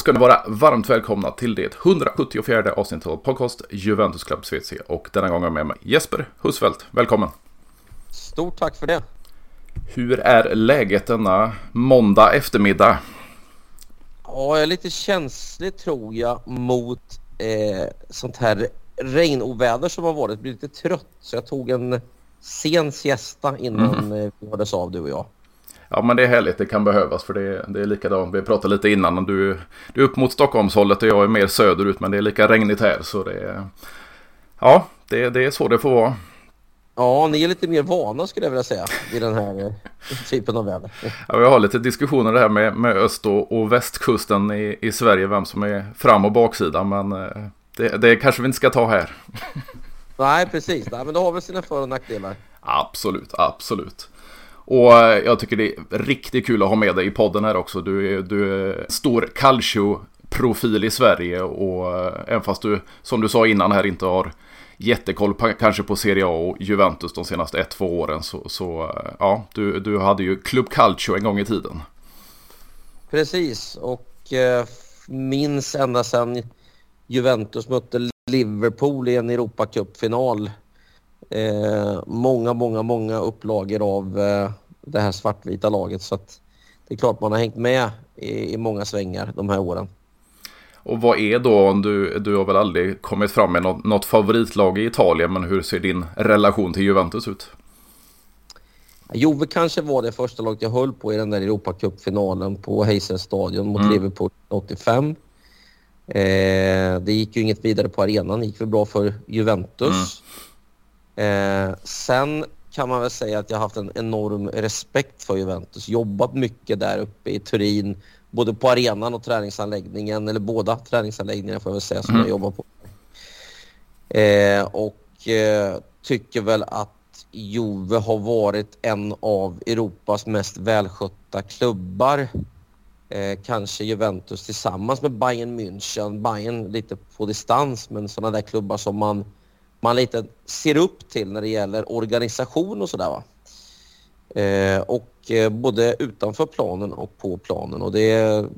Ska ni vara varmt välkomna till det 174 avsnittet av podcast Juventus Club SVC och denna gången med mig Jesper Husfeldt. Välkommen! Stort tack för det! Hur är läget denna måndag eftermiddag? Ja, jag är lite känslig tror jag mot eh, sånt här regnoväder som har varit. Jag blir lite trött så jag tog en sen siesta innan mm. vi hördes av du och jag. Ja men det är härligt, det kan behövas för det det är likadant. Vi pratade lite innan, du, du är upp mot Stockholmshållet och jag är mer söderut men det är lika regnigt här så det är... Ja, det, det är så det får vara. Ja, ni är lite mer vana skulle jag vilja säga i den här eh, typen av väder. Ja, vi har lite diskussioner det här med, med öst och, och västkusten i, i Sverige, vem som är fram och baksida, men eh, det, det kanske vi inte ska ta här. Nej, precis. Nej, men det har väl sina för och nackdelar. Absolut, absolut. Och jag tycker det är riktigt kul att ha med dig i podden här också. Du är, du är stor calcio-profil i Sverige och eh, även fast du, som du sa innan här, inte har jättekoll på, kanske på Serie A och Juventus de senaste ett, två åren. Så, så eh, ja, du, du hade ju Club Calcio en gång i tiden. Precis, och eh, minns ända sedan Juventus mötte Liverpool i en Europacup-final. Eh, många, många, många upplagor av eh, det här svartvita laget. Så att det är klart man har hängt med i, i många svängar de här åren. Och vad är då, du, du har väl aldrig kommit fram med något, något favoritlag i Italien, men hur ser din relation till Juventus ut? Juve kanske var det första laget jag höll på i den där Europacup-finalen på Heysels stadion mot mm. Liverpool 85. Eh, det gick ju inget vidare på arenan, det gick väl bra för Juventus. Mm. Eh, sen kan man väl säga att jag har haft en enorm respekt för Juventus. Jobbat mycket där uppe i Turin både på arenan och träningsanläggningen, eller båda träningsanläggningarna får jag väl säga som mm. jag jobbar på. Eh, och eh, tycker väl att Juve har varit en av Europas mest välskötta klubbar. Eh, kanske Juventus tillsammans med Bayern München. Bayern lite på distans, men sådana där klubbar som man, man lite ser upp till när det gäller organisation och sådär. Eh, och eh, både utanför planen och på planen. Och det är,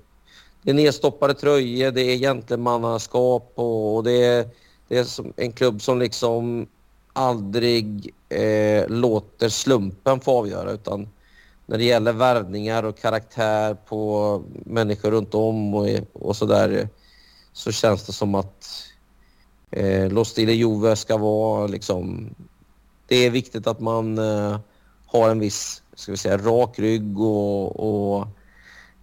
det är nedstoppade tröjor, det är gentlemannaskap och, och det är, det är en klubb som liksom aldrig eh, låter slumpen få avgöra utan när det gäller värvningar och karaktär på människor runt om och, och så där så känns det som att eh, Los Stile Juve ska vara liksom... Det är viktigt att man eh, har en viss ska vi säga, rak rygg och, och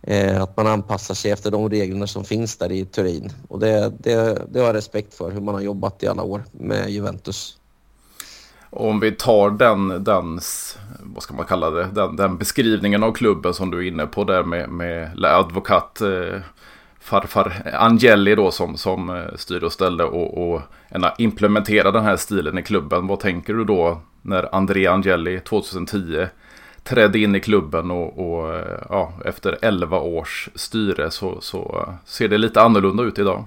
eh, att man anpassar sig efter de reglerna som finns där i Turin. Och det, det, det har jag respekt för, hur man har jobbat i alla år med Juventus. Om vi tar den, den, vad ska man kalla det, den, den beskrivningen av klubben som du är inne på där med, med advokat eh, farfar Angeli då som, som eh, styr och ställde och, och implementera den här stilen i klubben. Vad tänker du då när Andrea Angeli 2010 trädde in i klubben och, och eh, ja, efter 11 års styre så, så ser det lite annorlunda ut idag.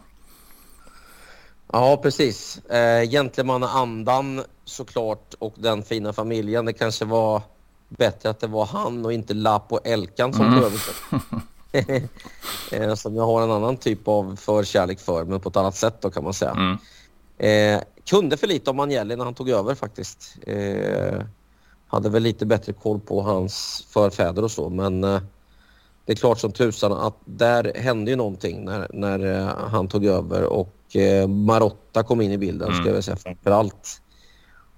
Ja, precis. Eh, Gentlemannaandan såklart och den fina familjen. Det kanske var bättre att det var han och inte Lapo Elkan som mm. tog över. eh, som jag har en annan typ av förkärlek för, men på ett annat sätt då kan man säga. Mm. Eh, kunde för lite om Agnelli när han tog över faktiskt. Eh, hade väl lite bättre koll på hans förfäder och så men eh, det är klart som tusan att där hände ju någonting när, när eh, han tog över och eh, Marotta kom in i bilden mm. ska jag säga framför allt.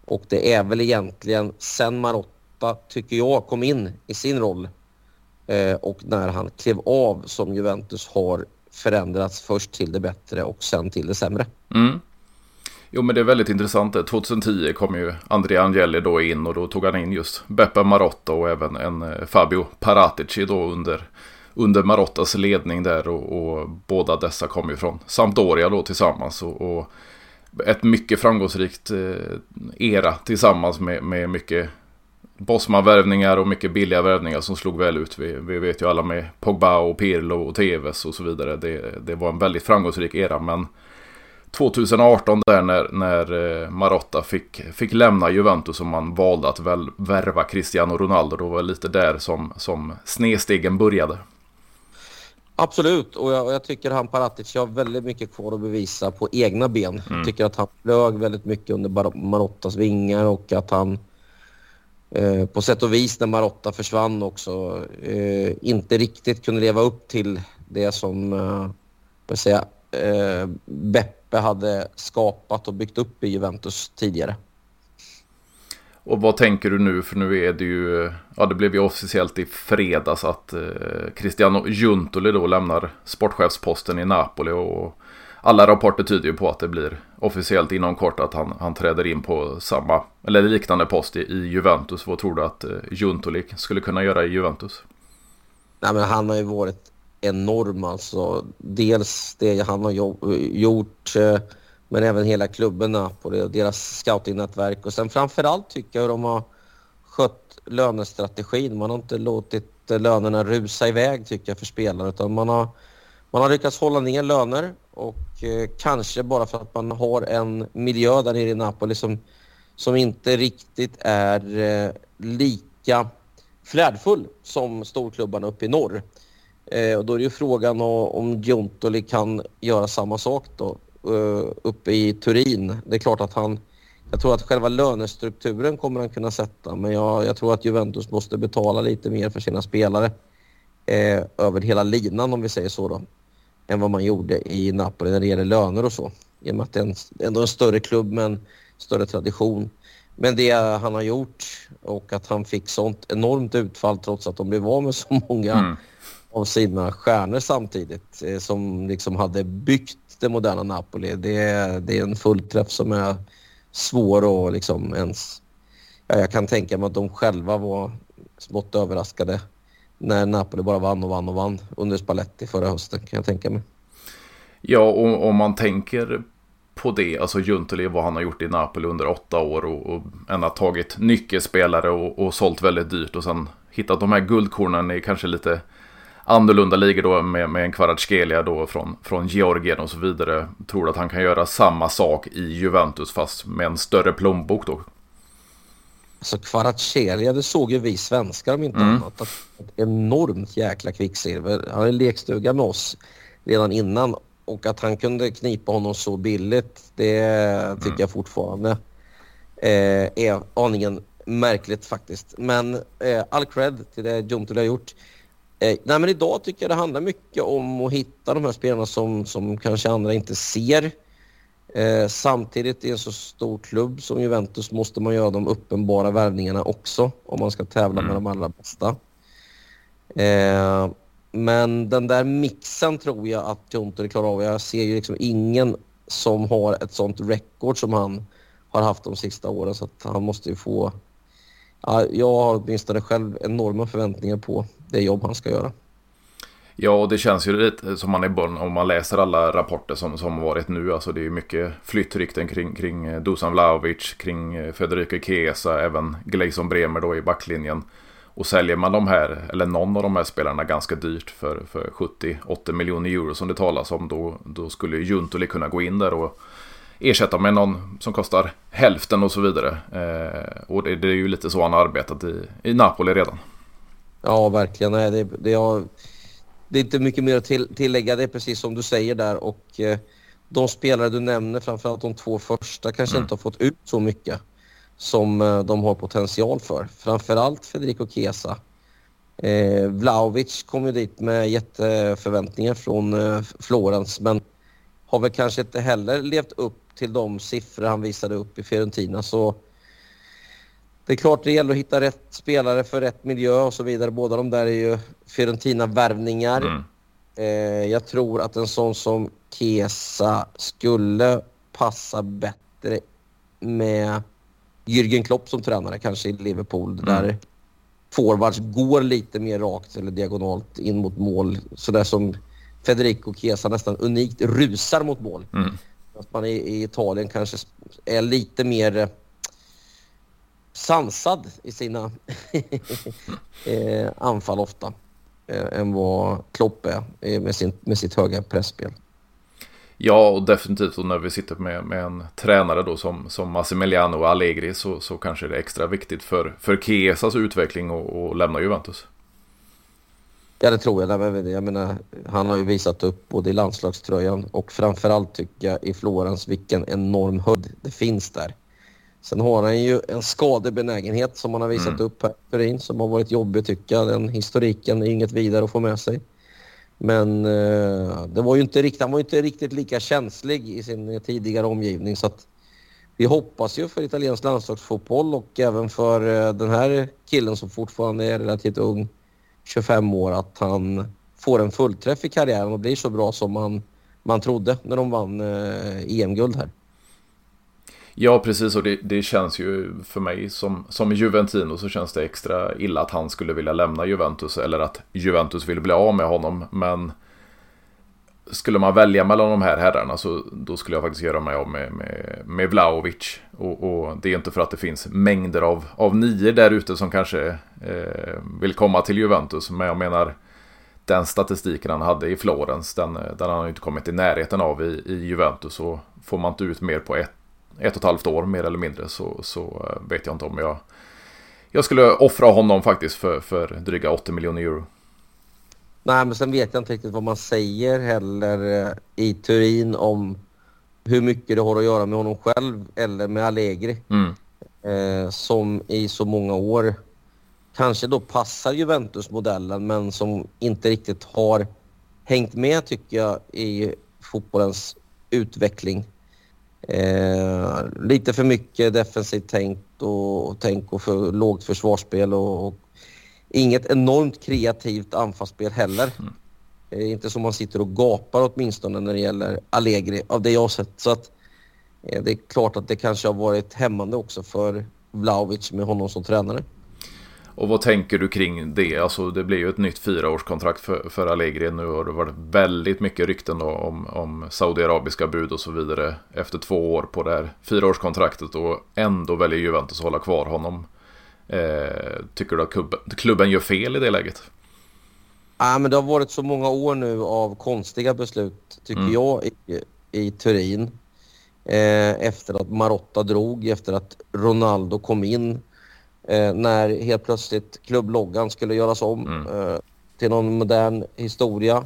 Och det är väl egentligen sen Marotta, tycker jag, kom in i sin roll eh, och när han klev av som Juventus har förändrats först till det bättre och sen till det sämre. Mm. Jo men det är väldigt intressant. 2010 kom ju Andrea Angeli då in och då tog han in just Beppe Marotta och även en eh, Fabio Paratici då under, under Marottas ledning där och, och båda dessa kom ju från Sampdoria då tillsammans och, och ett mycket framgångsrikt eh, era tillsammans med, med mycket Bosman-värvningar och mycket billiga värvningar som slog väl ut. Vi, vi vet ju alla med Pogba och Pirlo och Tevez och så vidare. Det, det var en väldigt framgångsrik era men 2018 där när, när eh, Marotta fick, fick lämna Juventus och man valde att väl värva Cristiano Ronaldo. Då var det lite där som, som snedstegen började. Absolut, och jag, jag, tycker han Paratic har väldigt mycket kvar att bevisa på egna ben. Mm. Jag tycker att han flög väldigt mycket under Marottas vingar och att han eh, på sätt och vis när Marotta försvann också eh, inte riktigt kunde leva upp till det som eh, säga, eh, Beppe hade skapat och byggt upp i Juventus tidigare. Och vad tänker du nu? För nu är det ju, ja det blev ju officiellt i fredags att eh, Cristiano Giuntoli då lämnar sportchefsposten i Napoli. Och alla rapporter tyder ju på att det blir officiellt inom kort att han, han träder in på samma, eller liknande post i, i Juventus. Vad tror du att eh, Giuntoli skulle kunna göra i Juventus? Nej men han har ju varit enorm alltså. Dels det han har gjort eh, men även hela klubben Napoli och deras scoutingnätverk. Och sen framförallt tycker jag de har skött lönestrategin. Man har inte låtit eh, lönerna rusa iväg tycker jag för spelare utan man har, man har lyckats hålla ner löner och eh, kanske bara för att man har en miljö där nere i Napoli som, som inte riktigt är eh, lika flärdfull som storklubbarna uppe i norr. Eh, och då är det ju frågan om Giuntoli kan göra samma sak då eh, uppe i Turin. Det är klart att han... Jag tror att själva lönestrukturen kommer han kunna sätta men jag, jag tror att Juventus måste betala lite mer för sina spelare eh, över hela linan om vi säger så då än vad man gjorde i Napoli när det gäller löner och så. I och med att det är en, ändå en större klubb med en större tradition. Men det han har gjort och att han fick sånt enormt utfall trots att de blev av med så många mm. av sina stjärnor samtidigt eh, som liksom hade byggt det moderna Napoli. Det är, det är en fullträff som är svår att liksom ens... Ja, jag kan tänka mig att de själva var smått överraskade när Napoli bara vann och vann och vann under Spalletti förra hösten kan jag tänka mig. Ja, och om man tänker på det, alltså Junteli, vad han har gjort i Napoli under åtta år och, och ändå tagit nyckelspelare och, och sålt väldigt dyrt och sen hittat de här guldkornen i kanske lite annorlunda ligor då med, med en Kvaratskhelia då från, från Georgien och så vidare. Tror du att han kan göra samma sak i Juventus fast med en större plånbok då? Alltså Kvaratskhelia, det såg ju vi svenskar om inte mm. annat. Ett enormt jäkla kvicksilver. Han hade lekstuga med oss redan innan och att han kunde knipa honom så billigt, det tycker mm. jag fortfarande eh, är aningen märkligt faktiskt. Men eh, all cred till det Juntula har gjort. Eh, nej, men idag tycker jag det handlar mycket om att hitta de här spelarna som, som kanske andra inte ser. Eh, samtidigt i en så stor klubb som Juventus måste man göra de uppenbara värvningarna också om man ska tävla mm. med de allra bästa. Eh, men den där mixen tror jag att Jontori klarar av. Jag ser ju liksom ingen som har ett sånt record som han har haft de sista åren så att han måste ju få... Ja, jag har åtminstone själv enorma förväntningar på det jobb han ska göra. Ja, och det känns ju lite som man är barn om man läser alla rapporter som, som varit nu. Alltså det är mycket flyttrykten kring, kring eh, Dusan Vlahovic, kring eh, Federico Chiesa, även Gleison Bremer då i backlinjen. Och säljer man de här, eller någon av de här spelarna ganska dyrt för, för 70-80 miljoner euro som det talas om, då, då skulle Juntoli kunna gå in där och ersätta med någon som kostar hälften och så vidare. Eh, och det, det, är ju lite så han har arbetat i, i Napoli redan. Ja, verkligen. Nej, det, det, har, det är inte mycket mer att till, tillägga. Det är precis som du säger där. Och eh, de spelare du nämner, framförallt de två första, kanske mm. inte har fått ut så mycket som eh, de har potential för. Framförallt Federico Chiesa. Eh, Vlaovic kom ju dit med jätteförväntningar från eh, Florens men har väl kanske inte heller levt upp till de siffror han visade upp i Fiorentina. Så det är klart det gäller att hitta rätt spelare för rätt miljö och så vidare. Båda de där är ju Fiorentina-värvningar. Mm. Eh, jag tror att en sån som Kesa skulle passa bättre med Jürgen Klopp som tränare kanske i Liverpool. Mm. Där forwards går lite mer rakt eller diagonalt in mot mål. Sådär som Federico Chiesa nästan unikt rusar mot mål. Mm. Att man i, i Italien kanske är lite mer sansad i sina eh, anfall ofta eh, än vad Klopp är eh, med, sin, med sitt höga pressspel. Ja, och definitivt och när vi sitter med, med en tränare då som, som Massimiliano och Allegri så, så kanske det är extra viktigt för, för Chiesas utveckling och, och lämna Juventus. Ja, det tror jag. Jag menar, han har ju visat upp både i landslagströjan och framförallt tycker jag i Florens vilken enorm höjd det finns där. Sen har han ju en skadebenägenhet som han har visat mm. upp här, Perin, som har varit jobbig tycker jag. Den historiken är inget vidare att få med sig. Men eh, det var ju inte riktigt, han var ju inte riktigt lika känslig i sin tidigare omgivning så att vi hoppas ju för italiensk landslagsfotboll och även för eh, den här killen som fortfarande är relativt ung, 25 år, att han får en fullträff i karriären och blir så bra som man, man trodde när de vann eh, EM-guld här. Ja, precis. Och det, det, känns ju för mig som, som Juventino så känns det extra illa att han skulle vilja lämna Juventus eller att Juventus vill bli av med honom. Men skulle man välja mellan de här herrarna så då skulle jag faktiskt göra mig av med, med, med Vlaovic. Och, och, det är inte för att det finns mängder av, av nio där ute som kanske eh, vill komma till Juventus. Men jag menar den statistiken han hade i Florens, den, den har han inte kommit i närheten av i, i Juventus. Och får man inte ut mer på ett, ett och ett halvt år mer eller mindre så, så eh, vet jag inte om jag... Jag skulle offra honom faktiskt för, för dryga 80 miljoner euro. Nej, men sen vet jag inte riktigt vad man säger heller eh, i Turin om hur mycket det har att göra med honom själv eller med Allegri. Mm. Eh, som i så många år kanske då passar Juventus-modellen men som inte riktigt har hängt med tycker jag i fotbollens utveckling. Eh, lite för mycket defensivt tänkt och, och tänk och för lågt försvarsspel och, och inget enormt kreativt anfallsspel heller. Mm. Eh, inte som man sitter och gapar åtminstone när det gäller Allegri av det jag har sett. Så att, eh, det är klart att det kanske har varit hämmande också för Vlahovic med honom som tränare. Och vad tänker du kring det? Alltså det blir ju ett nytt fyraårskontrakt för, för Allegri. Nu har det varit väldigt mycket rykten om, om Saudiarabiska bud och så vidare. Efter två år på det här fyraårskontraktet och ändå väljer Juventus att hålla kvar honom. Eh, tycker du att klubben, klubben gör fel i det läget? Ja, men det har varit så många år nu av konstiga beslut, tycker mm. jag, i, i Turin. Eh, efter att Marotta drog, efter att Ronaldo kom in. Eh, när helt plötsligt klubbloggan skulle göras om mm. eh, till någon modern historia.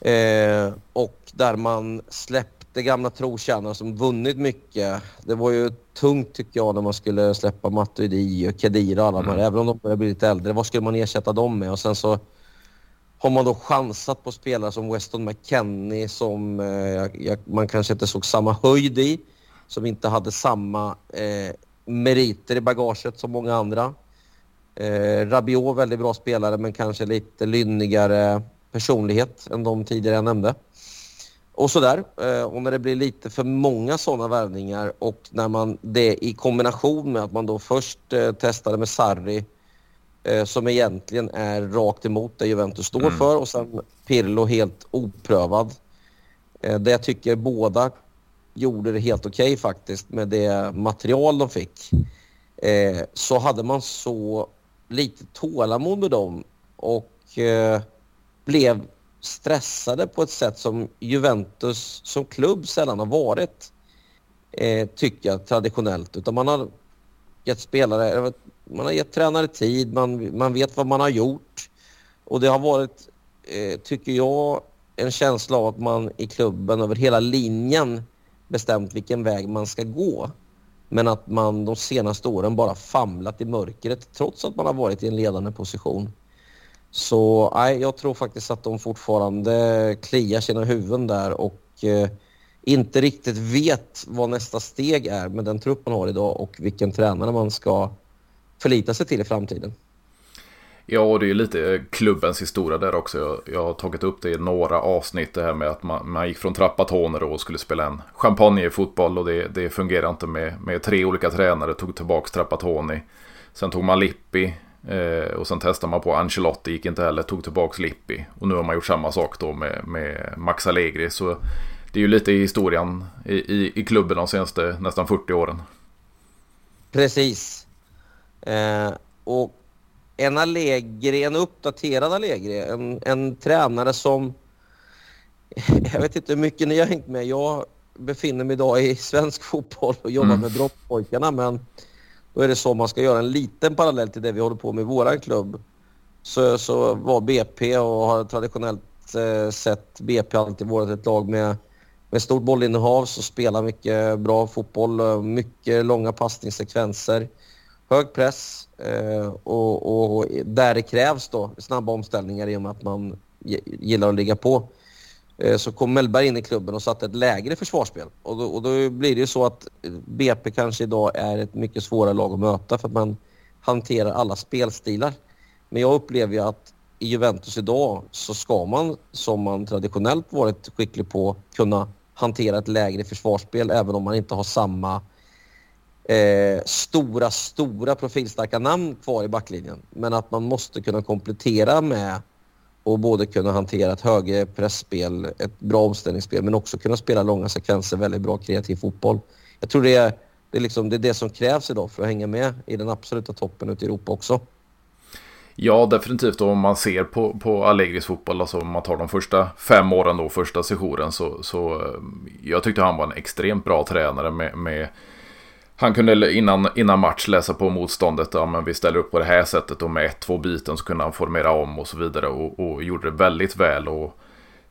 Eh, och där man släppte gamla trotjänare som vunnit mycket. Det var ju tungt tycker jag när man skulle släppa Matuidi och Kedira och alla mm. de här, även om de börjar bli lite äldre. Vad skulle man ersätta dem med? Och sen så har man då chansat på spelare som Weston McKennie som eh, man kanske inte såg samma höjd i, som inte hade samma eh, meriter i bagaget som många andra. Eh, Rabiot, väldigt bra spelare men kanske lite lynnigare personlighet än de tidigare jag nämnde. Och sådär. Eh, och när det blir lite för många sådana värvningar och när man det i kombination med att man då först eh, testade med Sarri eh, som egentligen är rakt emot det Juventus står mm. för och sen Pirlo helt oprövad. Eh, det jag tycker båda gjorde det helt okej okay, faktiskt med det material de fick. Eh, så hade man så lite tålamod med dem och eh, blev stressade på ett sätt som Juventus som klubb sällan har varit, eh, tycker jag traditionellt. Utan man har gett spelare, man har gett tränare tid, man, man vet vad man har gjort. Och det har varit, eh, tycker jag, en känsla av att man i klubben över hela linjen bestämt vilken väg man ska gå. Men att man de senaste åren bara famlat i mörkret trots att man har varit i en ledande position. Så nej, jag tror faktiskt att de fortfarande kliar sina huvuden där och eh, inte riktigt vet vad nästa steg är med den trupp man har idag och vilken tränare man ska förlita sig till i framtiden. Ja, och det är lite klubbens historia där också. Jag, jag, har tagit upp det i några avsnitt det här med att man, man gick från Trappatone och skulle spela en champagnefotboll och det, det fungerade inte med, med tre olika tränare. Tog tillbaka Trappatoni. Sen tog man Lippi eh, och sen testade man på Ancelotti, gick inte heller, tog tillbaka Lippi. Och nu har man gjort samma sak då med, med Max Allegri. Så det är ju lite i historien i, i, i klubben de senaste nästan 40 åren. Precis. Eh, och en Allegri, en uppdaterad Allegri, en, en tränare som... Jag vet inte hur mycket ni har hängt med. Jag befinner mig idag i svensk fotboll och jobbar mm. med Brottpojkarna men då är det så man ska göra en liten parallell till det vi håller på med i våran klubb. så, så var BP och har traditionellt eh, sett BP alltid varit ett lag med, med stort bollinnehav som spelar mycket bra fotboll, mycket långa passningssekvenser, hög press eh, Eh, och, och, där det krävs då snabba omställningar i och med att man gillar att ligga på. Eh, så kom Mellberg in i klubben och satte ett lägre försvarsspel. Och då, och då blir det ju så att eh, BP kanske idag är ett mycket svårare lag att möta för att man hanterar alla spelstilar. Men jag upplever ju att i Juventus idag så ska man, som man traditionellt varit skicklig på, kunna hantera ett lägre försvarsspel även om man inte har samma eh, stora, stora profilstarka namn kvar i backlinjen. Men att man måste kunna komplettera med och både kunna hantera ett högre pressspel, ett bra omställningsspel men också kunna spela långa sekvenser, väldigt bra kreativ fotboll. Jag tror det är det är, liksom, det är det som krävs idag för att hänga med i den absoluta toppen ute i Europa också. Ja, definitivt. Och om man ser på, på Allegris fotboll, alltså om man tar de första fem åren då, första sessionen, så, så eh, jag tyckte han var en extremt bra tränare med, med han kunde innan, innan match läsa på motståndet. Ja, men vi ställer upp på det här sättet och med ett, två byten så kunde han formera om och så vidare. Och, och gjorde det väldigt väl. Och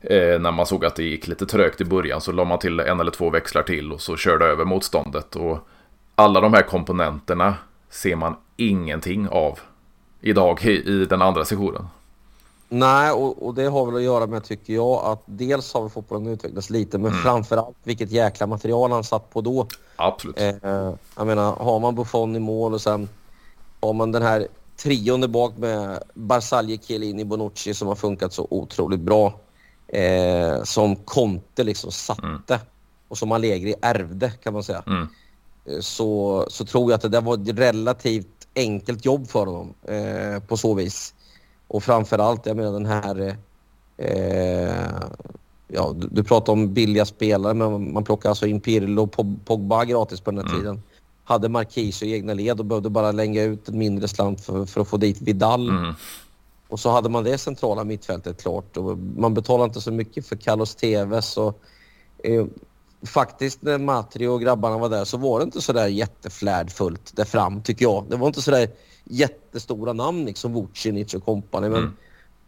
eh, när man såg att det gick lite trögt i början så la man till en eller två växlar till och så körde över motståndet. Och alla de här komponenterna ser man ingenting av idag i, i den andra sessionen. Nej, och, och, det har väl att göra med, tycker jag, att dels har vi fotbollen utvecklats lite, men mm. framförallt vilket jäkla material han satt på då. Absolut. Eh, jag menar, har man Buffon i mål och sen har man den här trion bak med Barzagli, Chiellini, Bonucci som har funkat så otroligt bra. Eh, som Conte liksom satte mm. och som Allegri ärvde kan man säga. Mm. Eh, så, så tror jag att det där var ett relativt enkelt jobb för honom eh, på så vis. Och framförallt, jag menar den här... Eh, ja, du, du pratar om billiga spelare, men man plockar alltså in Pirlo och Pogba gratis på den här mm. tiden. Hade Marquis i egna led och behövde bara länga ut en mindre slant för, för att få dit Vidal. Mm. Och så hade man det centrala mittfältet klart. Och man betalade inte så mycket för Carlos Tevez. Och, eh, faktiskt när Matri och grabbarna var där så var det inte så där jätteflärdfullt där fram tycker jag. Det var inte så där jättestora namn liksom Vucinic och kompani. Men mm.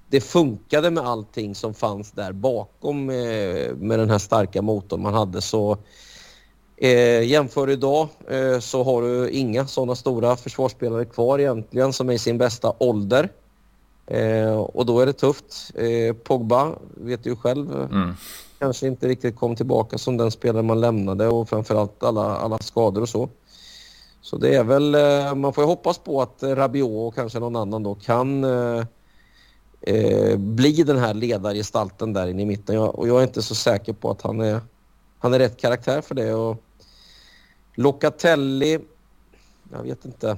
det funkade med allting som fanns där bakom med, med den här starka motorn man hade. Så eh, jämför idag eh, så har du inga sådana stora försvarsspelare kvar egentligen som är i sin bästa ålder. Eh, och då är det tufft. Eh, Pogba vet du själv. Mm. Kanske inte riktigt kom tillbaka som den spelare man lämnade och framförallt alla, alla skador och så. Så det är väl, eh, man får ju hoppas på att eh, Rabiot och kanske någon annan då kan eh, eh, bli den här ledargestalten där inne i mitten. Jag, och jag är inte så säker på att han är, han är rätt karaktär för det. Och Locatelli, jag vet inte.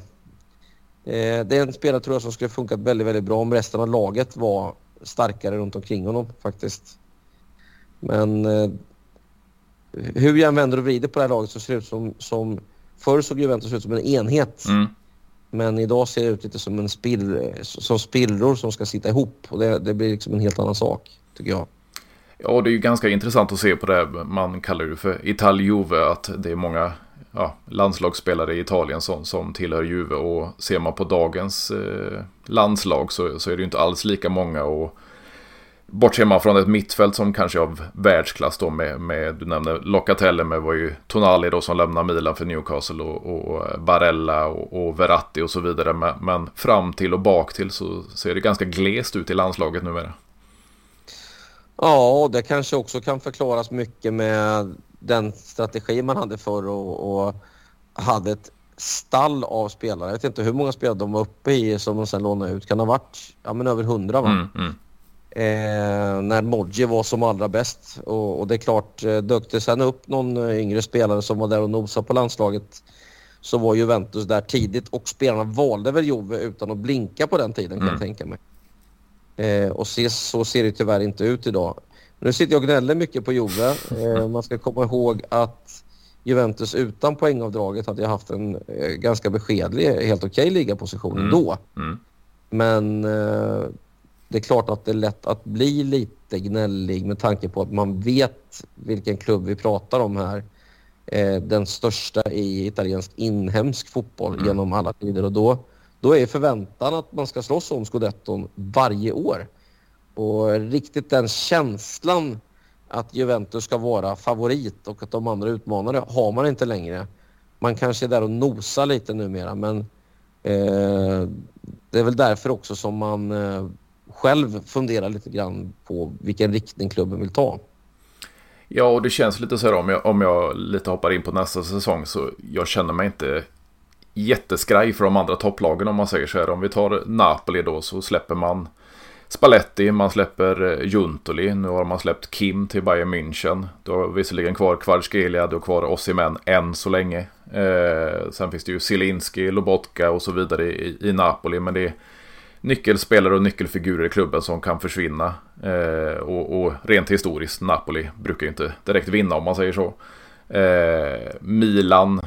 Eh, det är en spelare tror jag som skulle funkat väldigt, väldigt bra om resten av laget var starkare runt omkring honom faktiskt. Men eh, hur jag än vänder och vrider på det här laget så ser det ut som, som Förr såg Juventus ut som en enhet. Mm. Men idag ser det ut lite som, en spill, som spillror som ska sitta ihop. Och det, det blir liksom en helt annan sak, tycker jag. Ja, det är ju ganska intressant att se på det. Man kallar det för Italjuve, att det är många ja, landslagsspelare i Italien som, som tillhör Juve. Och ser man på dagens eh, landslag så, så är det ju inte alls lika många. Och Bortser man från ett mittfält som kanske är av världsklass då med, med du nämnde Locatelli med var ju Tonali då som lämnar Milan för Newcastle och, och Barella och, och, Verratti och så vidare. Men, men, fram till och bak till så ser det ganska glest ut i landslaget numera. Ja, det kanske också kan förklaras mycket med den strategi man hade förr och, och hade ett stall av spelare. Jag vet inte hur många spelare de var uppe i som de sen lånade ut. Kan det ha varit ja, men över hundra va? Mm, mm eh, när Modji var som allra bäst. Och, och, det är klart, eh, dök det sen upp någon eh, yngre spelare som var där och nosade på landslaget så var Juventus där tidigt och spelarna valde väl Juve utan att blinka på den tiden kan mm. jag tänka mig. Eh, och se, så ser det tyvärr inte ut idag. Nu sitter jag och gnäller mycket på Juve. Eh, man ska komma ihåg att Juventus utan poängavdraget hade haft en eh, ganska beskedlig, helt okej okay ligaposition mm. då. Mm. Men eh, det är klart att det är lätt att bli lite gnällig med tanke på att man vet vilken klubb vi pratar om här. Eh, den största i italiensk inhemsk fotboll mm. genom alla tider och då, då är förväntan att man ska slåss om scudetton varje år. Och riktigt den känslan att Juventus ska vara favorit och att de andra utmanare har man inte längre. Man kanske är där och nosar lite numera men eh, det är väl därför också som man eh, själv funderar lite grann på vilken riktning klubben vill ta. Ja, och det känns lite så här om jag, om jag lite hoppar in på nästa säsong så jag känner mig inte jätteskraj för de andra topplagen om man säger så här. Om vi tar Napoli då så släpper man Spalletti, man släpper eh, Juntoli, nu har man släppt Kim till Bayern München. Du har visserligen kvar Kvarskelia, du har kvar Ossimen än så länge. Eh, sen finns det ju Zielinski, Lobotka och så vidare i, i Napoli, men det är nyckelspelare och nyckelfigurer i klubben som kan försvinna. Eh, och, och, rent historiskt, Napoli brukar ju inte direkt vinna om man säger så. Eh, Milan,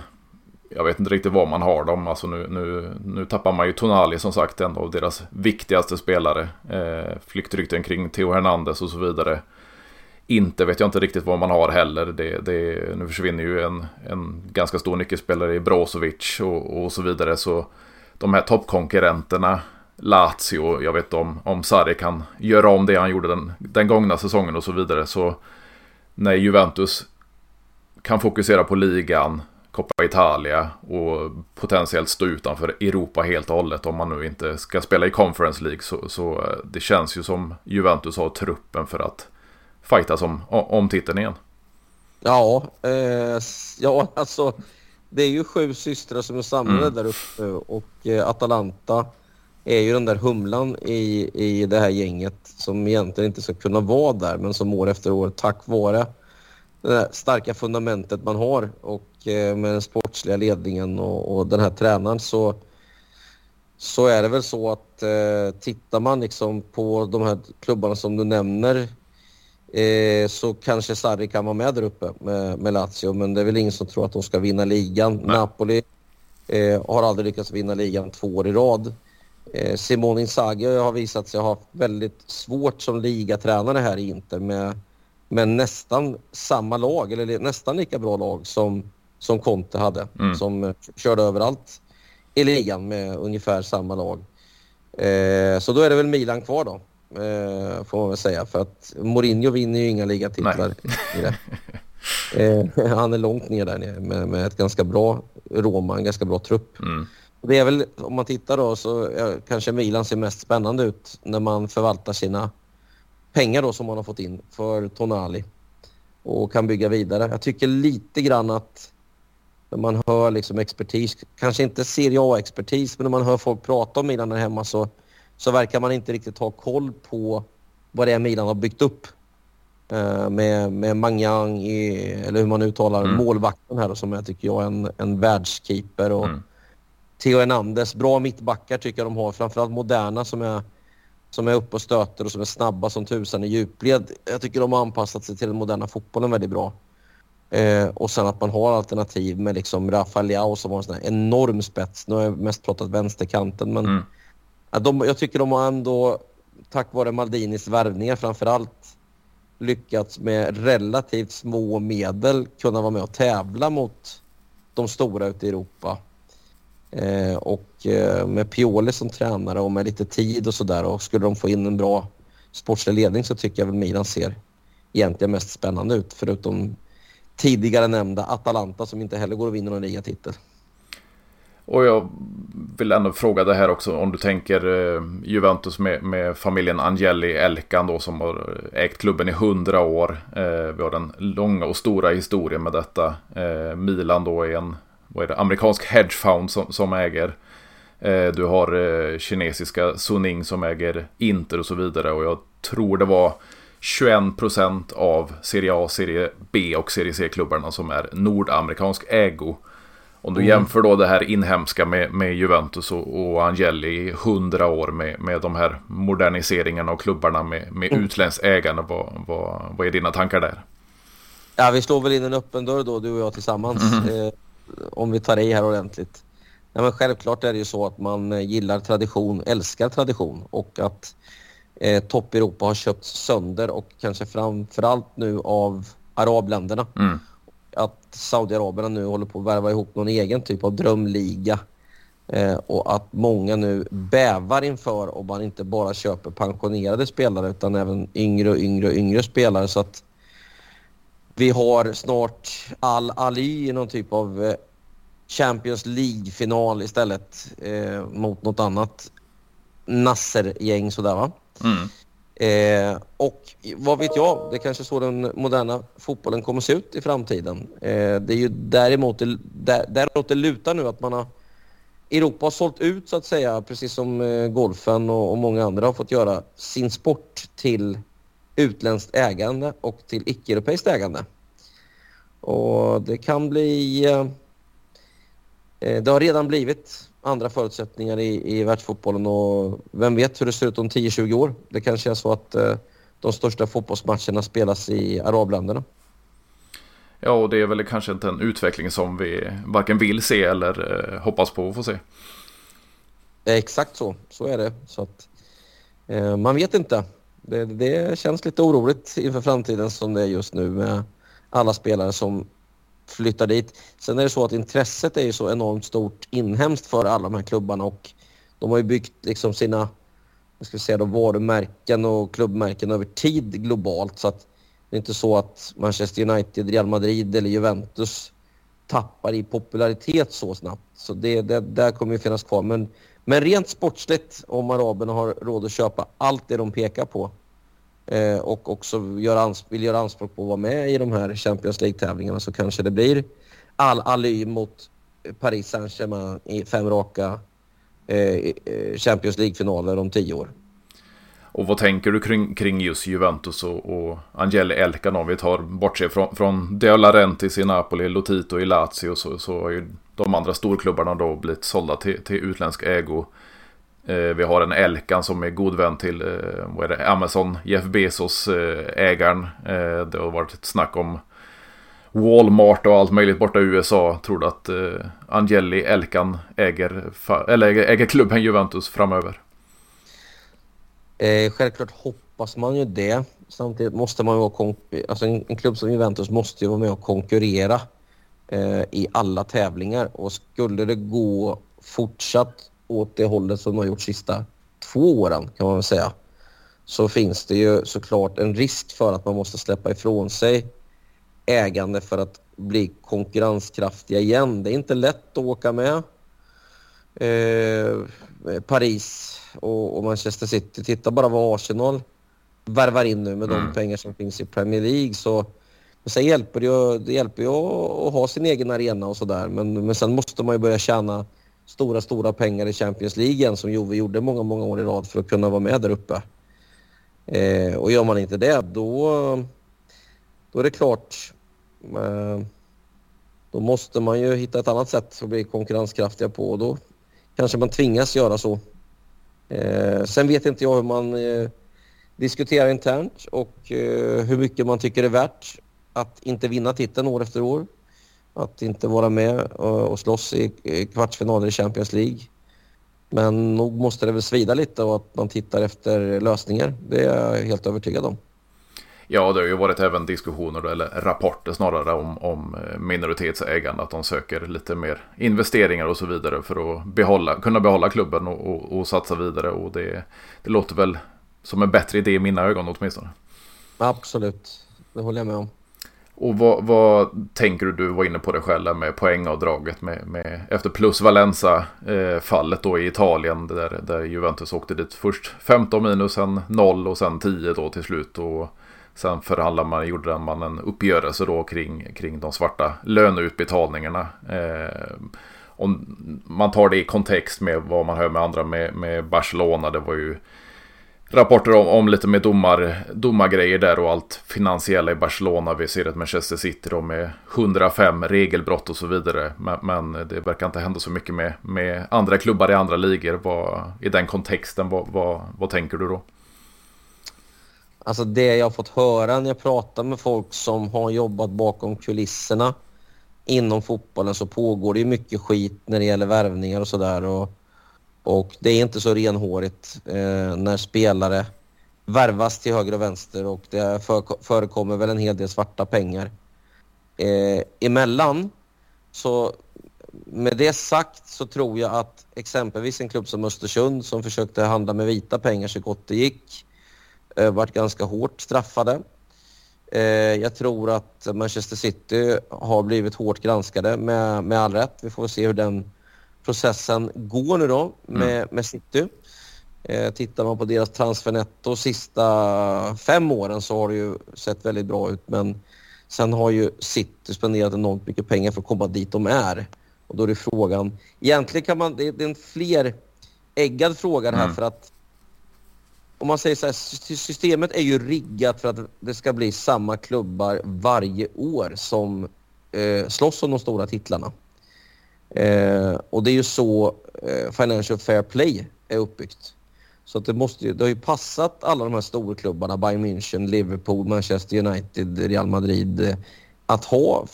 jag vet inte riktigt var man har dem. Alltså nu, nu, nu tappar man ju Tonali som sagt, en av deras viktigaste spelare. Eh, flyktrykten kring Theo Hernandez och så vidare. Inte vet jag inte riktigt vad man har heller. Det, det, nu försvinner ju en, en ganska stor nyckelspelare i Brozovic och, och så vidare. Så de här toppkonkurrenterna Lazio, jag vet om, om Sarri kan göra om det han gjorde den, den gångna säsongen och så vidare. Så när Juventus kan fokusera på ligan, Coppa Italia och potentiellt stå utanför Europa helt och hållet om man nu inte ska spela i Conference League så, så eh, det känns ju som Juventus har truppen för att fightas om, om titeln igen. Ja, eh, ja alltså det är ju sju systrar som är samlade mm. där uppe och eh, Atalanta är ju den där humlan i, i det här gänget som egentligen inte ska kunna vara där men som år efter år tack vare det starka fundamentet man har och eh, med den sportsliga ledningen och, och, den här tränaren så, så är det väl så att eh, tittar man liksom på de här klubbarna som du nämner eh, så kanske Sarri kan vara med där uppe med, med Lazio men det är väl ingen som tror att de ska vinna ligan. Nej. Napoli eh, har aldrig lyckats vinna ligan två år i rad. Eh, Simone Inzaghi har visat sig ha väldigt svårt som ligatränare här i Inter med, med nästan samma lag, eller nästan lika bra lag som, som Conte hade. Mm. Som eh, körde överallt i ligan med ungefär samma lag. Eh, så då är det väl Milan kvar då, eh, får man väl säga. För att Mourinho vinner ju inga ligatitlar. eh, han är långt ner där nere med, med ett ganska bra Roma, en ganska bra trupp. Mm. Det är väl, om man tittar då, så kanske Milan ser mest spännande ut när man förvaltar sina pengar då som man har fått in för Tonali och kan bygga vidare. Jag tycker lite grann att när man hör liksom expertis, kanske inte Serie A-expertis, men när man hör folk prata om Milan där hemma så, så verkar man inte riktigt ha koll på vad det är Milan har byggt upp. Uh, med, med Mangang, eller hur man uttalar mm. målvakten här då, som jag tycker jag är en, en världskeeper. Och, mm Theo Hernandez. Bra mittbackar tycker jag de har. Framförallt moderna som är, som är uppe och stöter och som är snabba som tusan i djupled. Jag tycker de har anpassat sig till den moderna fotbollen väldigt bra. Eh, och sen att man har alternativ med liksom Rafael Leao som har en sån enorm spets. Nu har jag mest pratat vänsterkanten men mm. de, jag tycker de har ändå, tack vare Maldinis värvningar framförallt, lyckats med relativt små medel kunna vara med och tävla mot de stora ute i Europa. Eh, och eh, med Pioli som tränare och med lite tid och sådär och skulle de få in en bra sportslig ledning så tycker jag väl Milan ser egentligen mest spännande ut förutom tidigare nämnda Atalanta som inte heller går att vinna någon ligatitel. Och jag vill ändå fråga det här också om du tänker eh, Juventus med, med familjen Angeli Elkan då som har ägt klubben i hundra år. Eh, vi har den långa och stora historien med detta. Eh, Milan då är en vad är det, amerikansk hedgefond som, som äger. Eh, du har eh, kinesiska Suning som äger Inter och så vidare. Och jag tror det var 21% av Serie A, Serie B och Serie C-klubbarna som är nordamerikansk ägo. Om du mm. jämför då det här inhemska med, med Juventus och, och Angeli i 100 år med, med de här moderniseringarna och klubbarna med, med mm. utländskt ägande. Vad, vad, vad är dina tankar där? Ja, vi slår väl in en öppen dörr då, du och jag tillsammans. Mm. Eh, om vi tar i här ordentligt. Ja, men självklart är det ju så att man eh, gillar tradition, älskar tradition och att eh, topp Europa har köpt sönder och kanske framförallt nu av arabländerna. Mm. Att Saudiarabierna nu håller på att värva ihop någon egen typ av drömliga Eh, och att många nu bävar inför om man inte bara köper pensionerade spelare utan även yngre och yngre och yngre spelare. Så att vi har snart Al-Ali i någon typ av eh, Champions League-final istället eh, mot något annat Nasser-gäng sådär va. Mm. Eh, och vad vet jag, det är kanske så den moderna fotbollen kommer se ut i framtiden. Eh, det är ju däremot, där, däråt det lutar nu att man har Europa har sålt ut så att säga, precis som eh, golfen och, och, många andra har fått göra, sin sport till utländskt ägande och till icke-europeiskt ägande. Och det kan bli... Eh, eh, det har redan blivit andra förutsättningar i, i världsfotbollen och vem vet hur det ser ut om 10-20 år. Det kanske är så att eh, de största fotbollsmatcherna spelas i arabländerna. Ja, och det är väl kanske inte en utveckling som vi varken vill se eller eh, hoppas på att få se. Exakt så, så är det. Så att, man vet inte. Det, det, känns lite oroligt inför framtiden som det är just nu med alla spelare som flyttar dit. Sen är det så att intresset är ju så enormt stort inhemskt för alla de här klubbarna och de har ju byggt liksom sina jag ska säga då, varumärken och klubbmärken över tid globalt. Så att det är inte så att Manchester United, Real Madrid eller Juventus tappar i popularitet så snabbt. Så det, det där kommer ju finnas kvar. Men, men rent sportsligt, om araberna har råd att köpa allt det de pekar på eh, och också gör vill göra anspråk på att vara med i de här Champions League-tävlingarna så kanske det blir all Ali mot Paris Saint-Germain i fem raka eh, eh Champions League-finaler om tio år. Och vad tänker du kring, kring just Juventus och, och Angeli Elkan om vi tar bortse från, från De Laurentiis i Napoli, Lotito i Lazio så, så har ju de andra storklubbarna då blivit sålda till, till utländsk ägo. Eh, vi har en Elkan som är god vän till eh, vad är det, Amazon, Jeff Bezos eh, ägaren. Eh, det har varit ett snack om Walmart och allt möjligt borta i USA. Tror du att eh, Angeli Elkan äger, eller äger, äger klubben Juventus framöver? Eh, självklart hoppas man ju det. Samtidigt måste man ju vara alltså en, en, klubb som Juventus måste ju vara med och konkurrera eh, i alla tävlingar och skulle det gå fortsatt åt det hållet som de har gjort sista två åren kan man väl säga så finns det ju såklart en risk för att man måste släppa ifrån sig ägande för att bli konkurrenskraftiga igen. Det är inte lätt att åka med. Eh, Paris och, och, Manchester City. Titta bara vad Arsenal värvar in nu med mm. de pengar som finns i Premier League. Så, men sen hjälper det ju, det hjälper ju att, ha sin egen arena och sådär. Men, men sen måste man ju börja tjäna stora, stora pengar i Champions League igen som Juve gjorde många, många år i rad för att kunna vara med där uppe. Eh, och gör man inte det, då, då är det klart. Eh, då måste man ju hitta ett annat sätt att bli konkurrenskraftiga på och då kanske man tvingas göra så. Eh, sen vet inte jag hur man eh, diskuterar internt och eh, hur mycket man tycker det är värt att inte vinna titeln år efter år. Att inte vara med och, slåss i, i kvartsfinaler i Champions League. Men nog måste det väl svida lite och att man tittar efter lösningar. Det är jag helt övertygad om. Ja, det har ju varit även diskussioner, eller rapporter snarare, om, om eh, minoritetsägande. Att de söker lite mer investeringar och så vidare för att behålla, kunna behålla klubben och, och, och satsa vidare. Och det, det låter väl som en bättre idé i mina ögon åtminstone. Absolut, det håller jag med om. Och vad, vad, tänker du, du var inne på det själv med poängavdraget med, med, efter plus Valenza-fallet eh, då i Italien där, där Juventus åkte dit först 15 minus, sen 0 och sen 10 då till slut. Och Sen förhandlade man, gjorde man en uppgörelse då kring, kring de svarta löneutbetalningarna. Eh, om man tar det i kontext med vad man hör med andra med, med Barcelona. Det var ju rapporter om, om lite med domar, domargrejer där och allt finansiella i Barcelona. Vi ser att Manchester City då med 105 regelbrott och så vidare. Men, men, det verkar inte hända så mycket med, med andra klubbar i andra ligor. Vad, I den kontexten, vad, vad, vad tänker du då? Alltså det jag har fått höra när jag pratar med folk som har jobbat bakom kulisserna inom fotbollen så pågår det ju mycket skit när det gäller värvningar och sådär. Och, och det är inte så renhårigt eh, när spelare värvas till höger och vänster och det för, förekommer väl en hel del svarta pengar. Eh, emellan så med det sagt så tror jag att exempelvis en klubb som Östersund som försökte handla med vita pengar så gott det gick eh, varit ganska hårt straffade. Eh, jag tror att Manchester City har blivit hårt granskade med, med all rätt. Vi får se hur den processen går nu då med, mm. med City. Eh, tittar man på deras transfernetto sista fem åren så har det ju sett väldigt bra ut men sen har ju City spenderat enormt mycket pengar för att komma dit de är. Och då är det frågan, egentligen kan man, det är en fler äggad fråga det här mm. för att om man säger så här, systemet är ju riggat för att det ska bli samma klubbar varje år som eh, slåss om de stora titlarna. Eh, och det är ju så eh, Financial Fair Play är uppbyggt. Så att det, måste ju, det har ju passat alla de här storklubbarna, Bayern München, Liverpool, Manchester United, Real Madrid, eh, att ha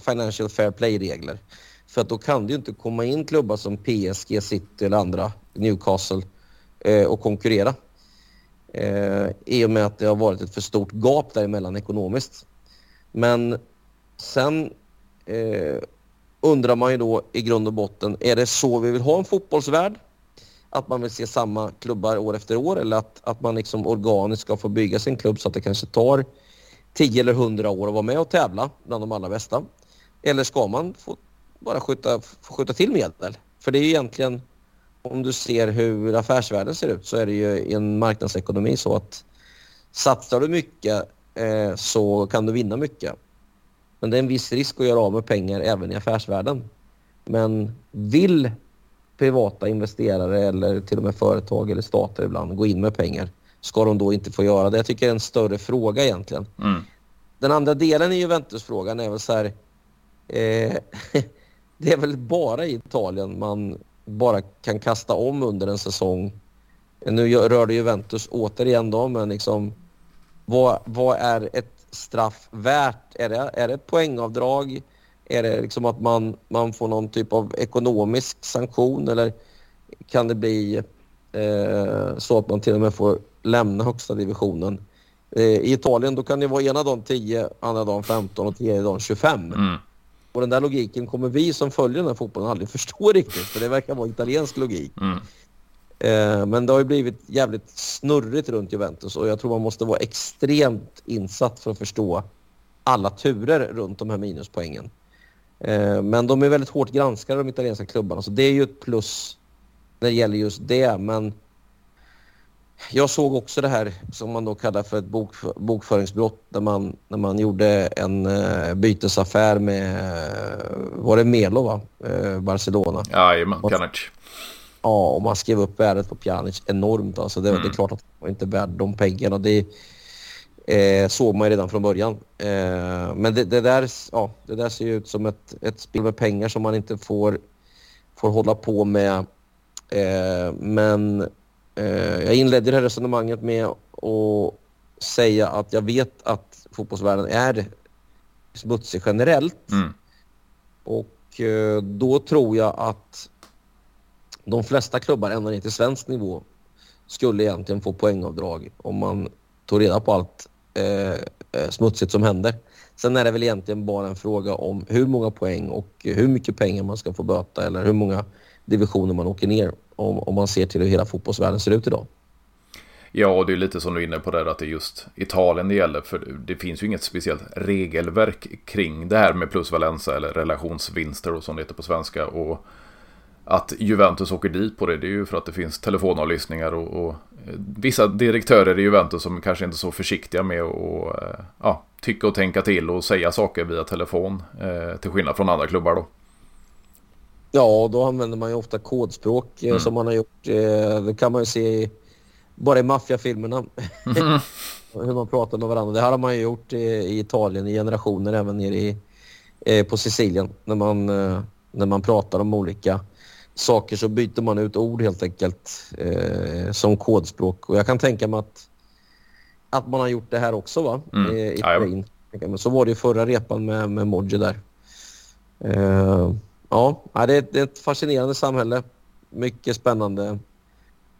Financial Fair Play-regler. För att då kan det ju inte komma in klubbar som PSG, City eller andra, Newcastle, eh, och konkurrera. Eh, I och med att det har varit ett för stort gap däremellan ekonomiskt. Men sen eh, undrar man ju då i grund och botten, är det så vi vill ha en fotbollsvärld? Att man vill se samma klubbar år efter år eller att, att man liksom organiskt ska få bygga sin klubb så att det kanske tar 10 eller 100 år att vara med och tävla bland de allra bästa? Eller ska man få bara skjuta, få skjuta till medel? För det är ju egentligen, om du ser hur affärsvärlden ser ut så är det ju i en marknadsekonomi så att satsar du mycket eh, så kan du vinna mycket. Men det är en viss risk att göra av med pengar även i affärsvärlden. Men vill privata investerare eller till och med företag eller stater ibland gå in med pengar ska de då inte få göra det? Jag tycker det är en större fråga egentligen. Mm. Den andra delen i Juventus-frågan är väl så här. Eh, det är väl bara i Italien man bara kan kasta om under en säsong. Nu rör det Juventus återigen då, men liksom vad, vad är ett straff värt? Är det, är det poängavdrag? Är det liksom att man, man får någon typ av ekonomisk sanktion eller kan det bli eh, så att man till och med får lämna högsta divisionen? Eh, I Italien då kan det vara ena dagen 10, andra dagen 15 och tredje dagen 25. Mm. Och den där logiken kommer vi som följer den här fotbollen aldrig förstå riktigt för det verkar vara italiensk logik. Mm. Eh, men det har ju blivit jävligt snurrigt runt Juventus och jag tror man måste vara extremt insatt för att förstå alla turer runt de här minuspoängen. Eh, men de är väldigt hårt granskade de italienska klubbarna så det är ju ett plus när det gäller just det. Men jag såg också det här som man då kallar för ett bok, bokföringsbrott när man, när man gjorde en uh, bytesaffär med, eh, var det Melo va? Uh, Barcelona. Jajamän, Pjanic. Ja, och man skrev upp värdet på Pjanic enormt. Alltså det, mm. det är klart att man inte är värd de pengarna. Det eh, såg man redan från början. Eh, men det, det, där, ja, det där ser ju ut som ett, ett spel med pengar som man inte får, får hålla på med. Eh, men eh, jag inledde det här resonemanget med att säga att jag vet att fotbollsvärlden är smutsig generellt. Mm. Och eh, då tror jag att de flesta klubbar ända ner till svensk nivå skulle egentligen få poängavdrag om man tog reda på allt eh, eh, smutsigt som händer. Sen är det väl egentligen bara en fråga om hur många poäng och hur mycket pengar man ska få böta eller hur många divisioner man åker ner om, om man ser till hur hela fotbollsvärlden ser ut idag. Ja, och det är lite som du är inne på där att det är just Italien det gäller. För det finns ju inget speciellt regelverk kring det här med plusvalensa eller relationsvinster och som det heter på svenska. Och att Juventus åker dit på det, det är ju för att det finns telefonavlyssningar och, och eh, vissa direktörer i Juventus som kanske inte är så försiktiga med att eh, ja, tycka och tänka till och säga saker via telefon. Eh, till skillnad från andra klubbar då. Ja, då använder man ju ofta kodspråk eh, mm. som man har gjort. Eh, det kan man ju se i, bara i maffiafilmerna. Mm. Hur man pratar med varandra. Det här har man ju gjort i, i Italien i generationer, även nere i, på Sicilien. När man, när man pratar om olika saker så byter man ut ord helt enkelt eh, som kodspråk. Och jag kan tänka mig att, att man har gjort det här också va? Mm. I, i Men så var det ju förra repan med, med Modji där. Eh, ja, det är, det är ett fascinerande samhälle. Mycket spännande Eh,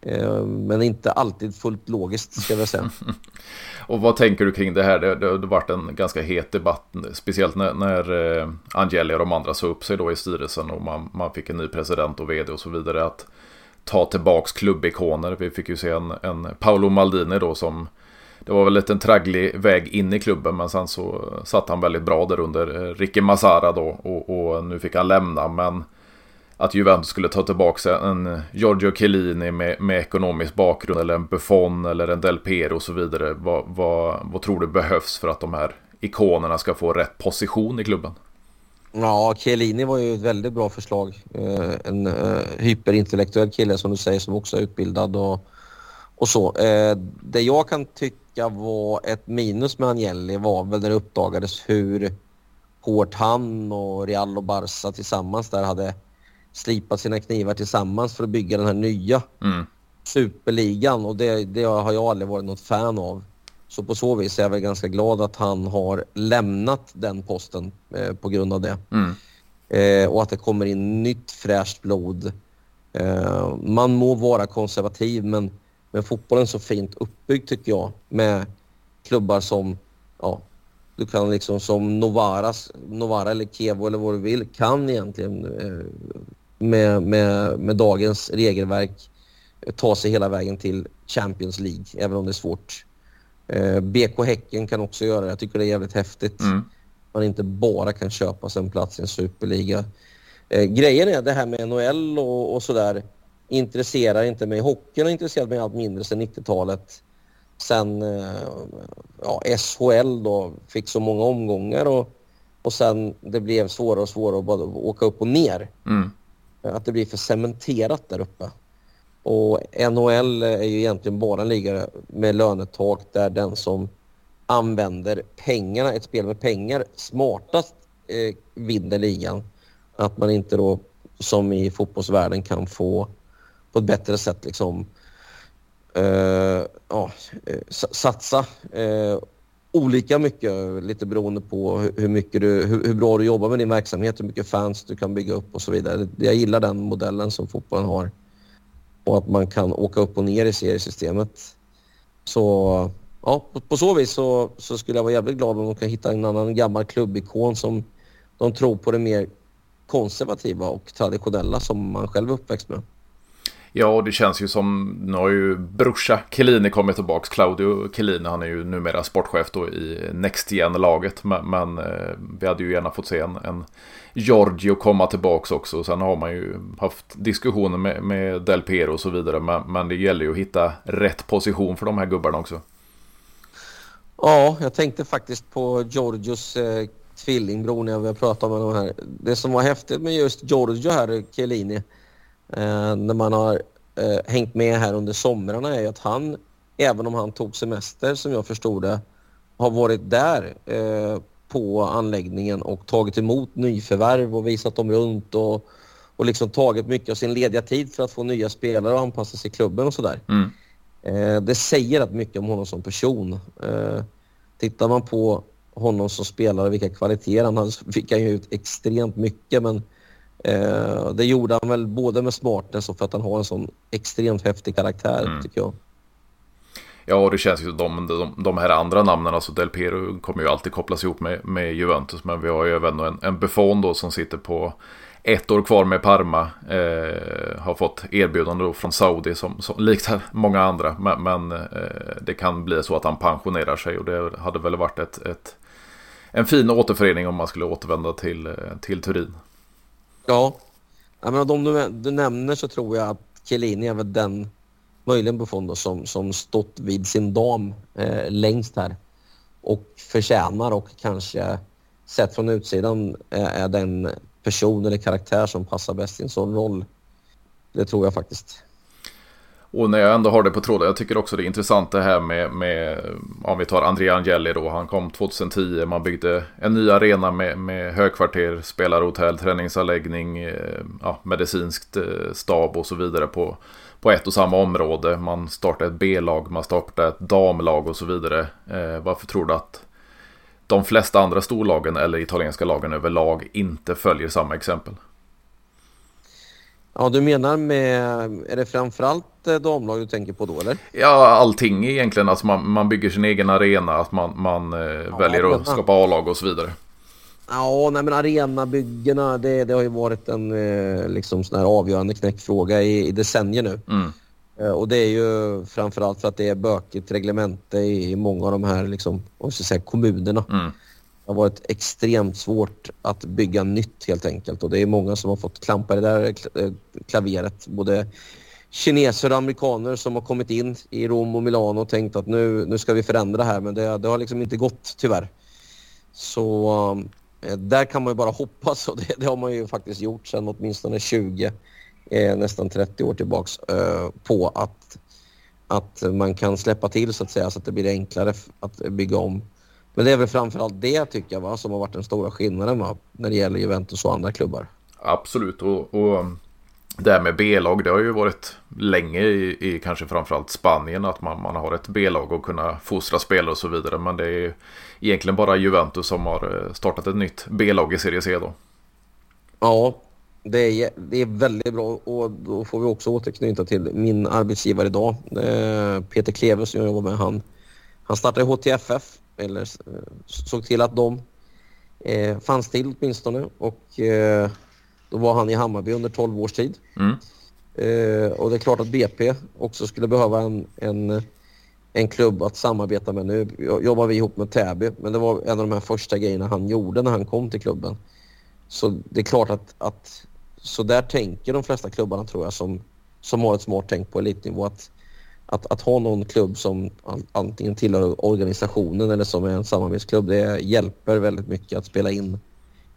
Eh, men inte alltid fullt logiskt ska jag säga. och vad tänker du kring det här? Det, det har varit en ganska het debatt, speciellt när, när eh, Angeli och de andra sa upp sig då i styrelsen och man, man fick en ny president och vd och så vidare. Att ta tillbaks klubbikoner. Vi fick ju se en, en Paolo Maldini då som det var väl en tragglig väg in i klubben men sen så satt han väldigt bra där under eh, Ricky Massara då och, och nu fick han lämna men att Juventus skulle ta tillbaka en Giorgio Chiellini med, med ekonomisk bakgrund eller en Buffon eller en Del Piero och så vidare. Vad, vad, vad tror du behövs för att de här ikonerna ska få rätt position i klubben? Ja, Chiellini var ju ett väldigt bra förslag. Eh, en eh, hyperintellektuell kille som du säger som också är utbildad och, och så. Eh, det jag kan tycka var ett minus med Agnelli var väl när det uppdagades hur hårt han och Real och Barca tillsammans där hade slipat sina knivar tillsammans för att bygga den här nya mm. superligan och det, det har jag aldrig varit något fan av. Så på så vis är jag väl ganska glad att han har lämnat den posten eh, på grund av det. Mm. Eh, och att det kommer in nytt fräscht blod. Eh, man må vara konservativ men, men fotbollen är så fint uppbyggd tycker jag med klubbar som ja, du kan liksom som Novaras, Novara eller Kevo eller vad du vill kan egentligen eh, med, med, med dagens regelverk ta sig hela vägen till Champions League, även om det är svårt. Eh, BK Häcken kan också göra det. Jag tycker det är jävligt häftigt. Mm. Man inte bara kan köpa sig en plats i en superliga. Eh, grejen är det här med NHL och, och sådär intresserar inte mig. Hockeyn har intresserat mig allt mindre sedan 90-talet. Sen eh, ja, SHL då fick så många omgångar och, och sen det blev svårare och svårare att bara åka upp och ner. Mm. Att det blir för cementerat där uppe. Och NHL är ju egentligen bara en liga med lönetak där den som använder pengarna, ett spel med pengar, smartast eh, vinner ligan. Att man inte då, som i fotbollsvärlden, kan få på ett bättre sätt liksom eh, ja, eh, satsa eh, olika mycket, lite beroende på hur, mycket du, hur, hur, bra du jobbar med din verksamhet, hur mycket fans du kan bygga upp och så vidare. Jag gillar den modellen som fotbollen har och att man kan åka upp och ner i seriesystemet. Så ja, på, på så vis så, så, skulle jag vara jävligt glad om de kan hitta en annan gammal klubbikon som de tror på det mer konservativa och traditionella som man själv är uppväxt med. Ja, och det känns ju som, nu har ju brorsa Chiellini kommit tillbaka. Claudio Chiellini, han är ju numera sportchef då i Next Gen-laget. Men, men eh, vi hade ju gärna fått se en, en Giorgio komma tillbaka också. Sen har man ju haft diskussioner med, med Del Piero och så vidare. Men, men det gäller ju att hitta rätt position för de här gubbarna också. Ja, jag tänkte faktiskt på Giorgios eh, tvillingbror när jag pratade med de här. Det som var häftigt med just Giorgio här, Chiellini, eh, när man har eh, hängt med här under somrarna är ju att han, även om han tog semester som jag förstod det, har varit där eh, på anläggningen och tagit emot nyförvärv och visat dem runt och, och liksom tagit mycket av sin lediga tid för att få nya spelare och anpassa sig i klubben och sådär. Mm. Eh, det säger rätt mycket om honom som person. Eh, tittar man på honom som spelare, vilka kvaliteter han hade, så fick han ju ut extremt mycket men Eh, det gjorde han väl både med smartness och för att han har en sån extremt häftig karaktär, mm. tycker jag. Ja, och det känns ju de, de, de här andra namnen, alltså Del Piero kommer ju alltid kopplas ihop med, med Juventus. Men vi har ju även en, en Buffon då som sitter på ett år kvar med Parma. Eh, har fått erbjudande då från Saudi som, som likt många andra. Men, men eh, det kan bli så att han pensionerar sig och det hade väl varit ett, ett, en fin återförening om man skulle återvända till, eh, till Turin. Ja. ja men av de du, du nämner så tror jag att Chiellini är väl den, möjligen Buffon då, som, som stått vid sin dam eh, längst här. Och förtjänar och kanske sett från utsidan är, är den person eller karaktär som passar bäst i en sån roll. Det tror jag faktiskt. Och när jag ändå har det på tråden, jag tycker också det är intressant det här med, med om vi tar Andrea Angeli då, han kom 2010, man byggde en ny arena med, med högkvarter, spelarhotell, träningsanläggning, eh, ja, medicinskt eh, stab och så vidare på, på ett och samma område. Man startade ett B-lag, man startade ett damlag och så vidare. Eh, varför tror du att de flesta andra storlagen eller italienska lagen överlag inte följer samma exempel? Ja, du menar med, är det framförallt damlag du tänker på då eller? Ja, allting egentligen. Alltså man, man bygger sin egen arena, att man, man eh, ja, väljer att skapa A-lag och så vidare. Ja, nej men arenabyggena det, det har ju varit en eh, liksom sån här avgörande knäckfråga i, i decennier nu. Mm. Eh, och det är ju framförallt för att det är bökigt reglemente i, i många av de här liksom, vad ska säga, kommunerna. Mm. Det har varit extremt svårt att bygga nytt helt enkelt och det är många som har fått klampa i det där eh, klaveret. Både kineser och amerikaner som har kommit in i Rom och Milano och tänkt att nu, nu ska vi förändra här men det, det har liksom inte gått tyvärr. Så eh, där kan man ju bara hoppas och det, det, har man ju faktiskt gjort sedan åtminstone 20, eh, nästan 30 år tillbaks eh, på att, att man kan släppa till så att säga så att det blir enklare att bygga om men det är väl framförallt det tycker jag va, som har varit den stora skillnaden va, när det gäller Juventus och andra klubbar. Absolut och, och det här med B-lag det har ju varit länge i, i kanske framförallt Spanien att man, man har ett B-lag och kunna fostra spelare och så vidare. Men det är egentligen bara Juventus som har eh, startat ett nytt B-lag i Serie C då. Ja, det är, det är väldigt bra och då får vi också återknyta till min arbetsgivare idag. Eh, Peter Kleve som jag jobbar med. Han, han startade HTFF eller eh, såg till att de eh, fanns till åtminstone. Och eh, då var han i Hammarby under 12 års tid. Mm. Eh, och det är klart att BP också skulle behöva en, en, en klubb att samarbeta med. Nu jobbar vi ihop med Täby, men det var en av de här första grejerna han gjorde när han kom till klubben. Så det är klart att, att så där tänker de flesta klubbarna tror jag som, som har ett smart tänk på elitnivå. Att att, att ha någon klubb som antingen tillhör organisationen eller som är en samarbetsklubb, det hjälper väldigt mycket att spela in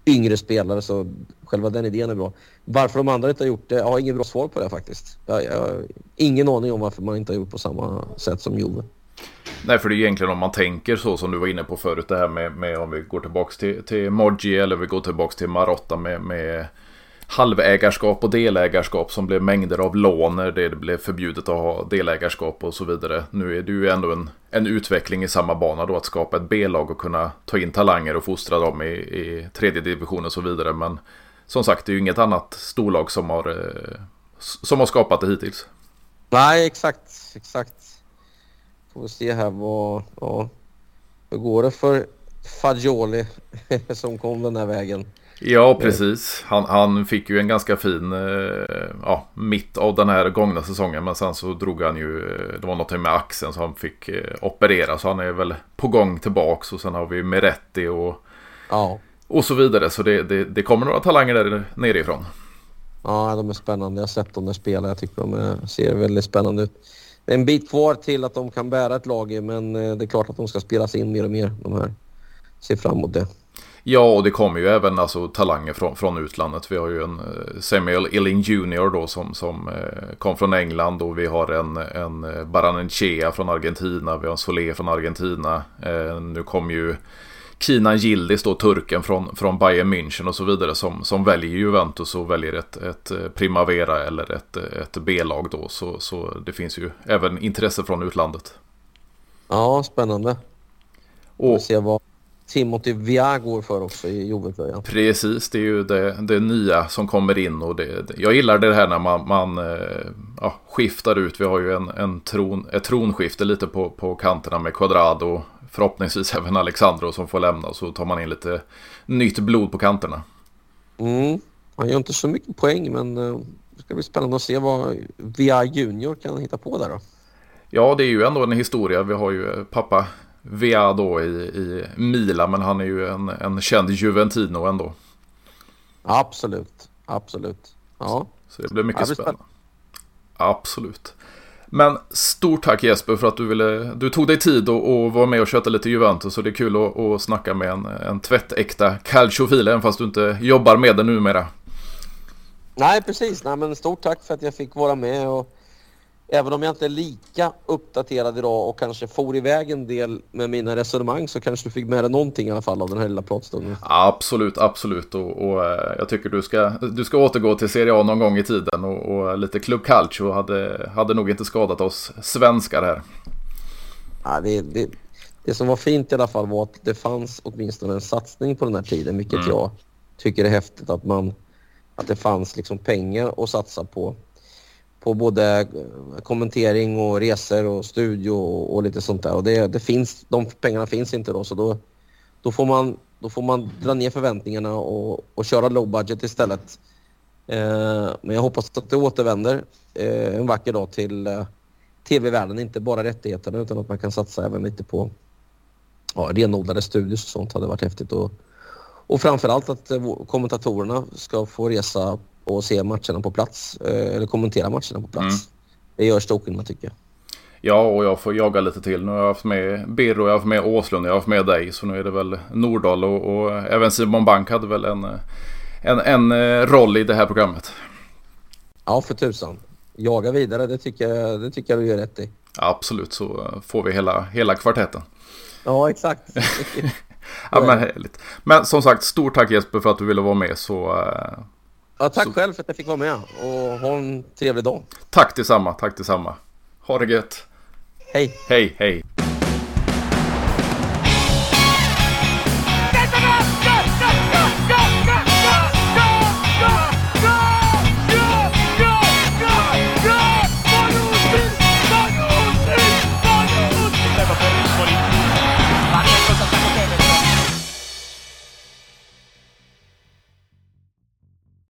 yngre spelare. Så själva den idén är bra. Varför de andra inte har gjort det, jag har inget bra svar på det faktiskt. Jag, jag har ingen aning om varför man inte har gjort på samma sätt som Juve. Nej, för det är egentligen om man tänker så som du var inne på förut, det här med, med om vi går tillbaka till, till Moggi eller vi går tillbaka till Marotta med, med halvägarskap och delägarskap som blev mängder av lån när det blev förbjudet att ha delägarskap och så vidare. Nu är det ju ändå en, en utveckling i samma bana då att skapa ett B-lag och kunna ta in talanger och fostra dem i, i tredje division och så vidare. Men som sagt, det är ju inget annat storlag som har, eh, som har skapat det hittills. Nej, exakt, exakt. Får vi se här vad, ja, hur går det för Fagioli som kom den här vägen? Ja, precis. Han, han fick ju en ganska fin eh, ja, mitt av den här gångna säsongen. Men sen så drog han ju, eh, det var något med axeln så han fick eh, operera. Så han är väl på gång tillbaks. Och sen har vi Meretti och, ja. och så vidare. Så det, det, det kommer några talanger där nerifrån. Ja, de är spännande. Jag har sett dem där spela. Jag tycker de ser väldigt spännande ut. Det är en bit kvar till att de kan bära ett lag men det är klart att de ska spelas in mer och mer. De här. Ser fram emot det. Ja, och det kommer ju även alltså, talanger från, från utlandet. Vi har ju en uh, Samuel Illing Jr. då som, som uh, kom från England och vi har en, en uh, Baranechea från Argentina. Vi har en Solé från Argentina. Nu kom ju Kinan Yildiz då, turken från, från Bayern München och så vidare som, som väljer Juventus och väljer ett, ett Primavera eller ett, ett B-lag då. Så, så det finns ju även intresse från utlandet. Ja, spännande. Och, se vad Timothy Viagor för också i Juve-tröjan. Precis, det är ju det, det nya som kommer in. Och det, jag gillar det här när man, man eh, ja, skiftar ut. Vi har ju en, en tron, ett tronskifte lite på, på kanterna med Quadrado. Förhoppningsvis även Alexandro som får lämna. Så tar man in lite nytt blod på kanterna. Mm. Han gör inte så mycket poäng men eh, det ska bli spännande att se vad Via Junior kan hitta på där då. Ja, det är ju ändå en historia. Vi har ju pappa Via då i, i Mila, men han är ju en, en känd Juventino ändå. Absolut, absolut. Ja. Så det blir mycket ja, spännande. Absolut. Men stort tack Jesper för att du, ville, du tog dig tid och, och var med och köta lite Juventus. Och det är kul att, att snacka med en, en tvättäkta calciofil, även fast du inte jobbar med det numera. Nej, precis. Nej, men stort tack för att jag fick vara med. Och även om jag inte är lika uppdaterad idag och kanske for iväg en del med mina resonemang så kanske du fick med dig någonting i alla fall av den här lilla pratstunden. Absolut, absolut. Och, och eh, jag tycker du ska, du ska återgå till Serie A någon gång i tiden och, och lite Club Calcio hade, hade nog inte skadat oss svenskar här. Ja, det, det, det som var fint i alla fall var att det fanns åtminstone en satsning på den här tiden, vilket mm. jag tycker är häftigt att man att det fanns liksom pengar att satsa på på både eh, kommentering och resor och studio och, och lite sånt där. Och det, det, finns, de pengarna finns inte då så då, då, får, man, då får man dra ner förväntningarna och, och köra low budget istället. Eh, men jag hoppas att det återvänder eh, en vacker dag till eh, tv-världen, inte bara rättigheterna utan att man kan satsa även lite på ja, renodlade studios och sånt hade varit häftigt. Och, och framförallt att eh, kommentatorerna ska få resa och se matcherna på plats. Eh, eller kommentera matcherna på plats. Mm. Det gör stor skillnad tycker jag. Ja, och jag får jaga lite till. Nu har jag haft med Birro, jag har haft med Åslund, jag har haft med dig. Så nu är det väl Nordahl och, och även Simon Bank hade väl en, en, en eh, roll i det här programmet. Ja, för tusan. Jaga vidare, det tycker jag, det tycker jag du gör rätt i. absolut, så får vi hela, hela kvartetten. Ja, exakt. ja, men härligt. Men som sagt, stort tack Jesper för att du ville vara med. Så, uh, ja, tack så... själv för att jag fick vara med och ha en trevlig dag. Tack detsamma, tack detsamma. Ha det gött. Hej. Hej, hej.